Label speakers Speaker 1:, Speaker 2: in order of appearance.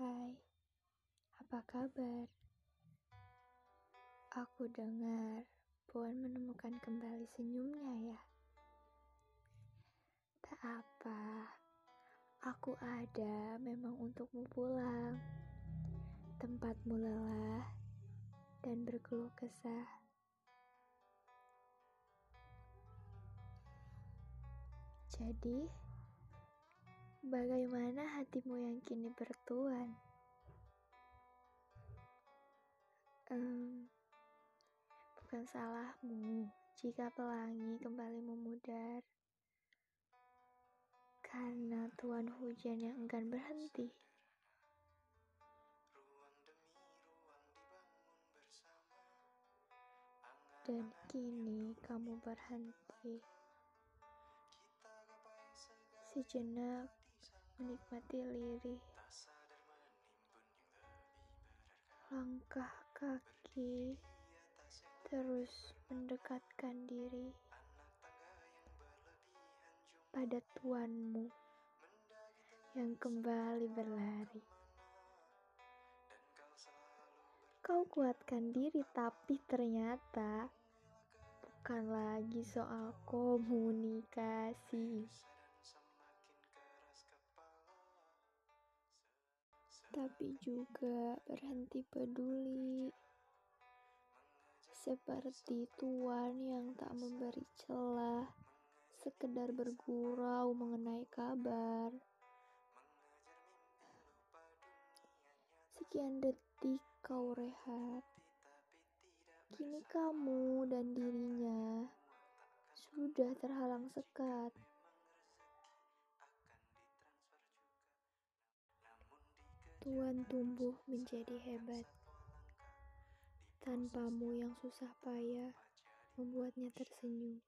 Speaker 1: Hai, apa kabar? Aku dengar Puan menemukan kembali senyumnya ya. Tak apa, aku ada memang untukmu pulang. Tempatmu lelah dan berkeluh kesah. Jadi, bagaimana hatimu yang kini bertuan? Um, bukan salahmu jika pelangi kembali memudar. Karena tuan hujan yang enggan berhenti. Dan kini kamu berhenti. Sejenak menikmati lirih. Langkah kaki terus mendekatkan diri pada tuanmu yang kembali berlari. Kau kuatkan diri, tapi ternyata bukan lagi soal komunikasi. Tapi juga berhenti peduli. Seperti tuan yang tak memberi celah, sekedar bergurau mengenai kabar. Sekian detik kau rehat. Kini kamu dan dirinya sudah terhalang sekat. Tuhan tumbuh menjadi hebat. Tanpamu yang susah payah membuatnya tersenyum.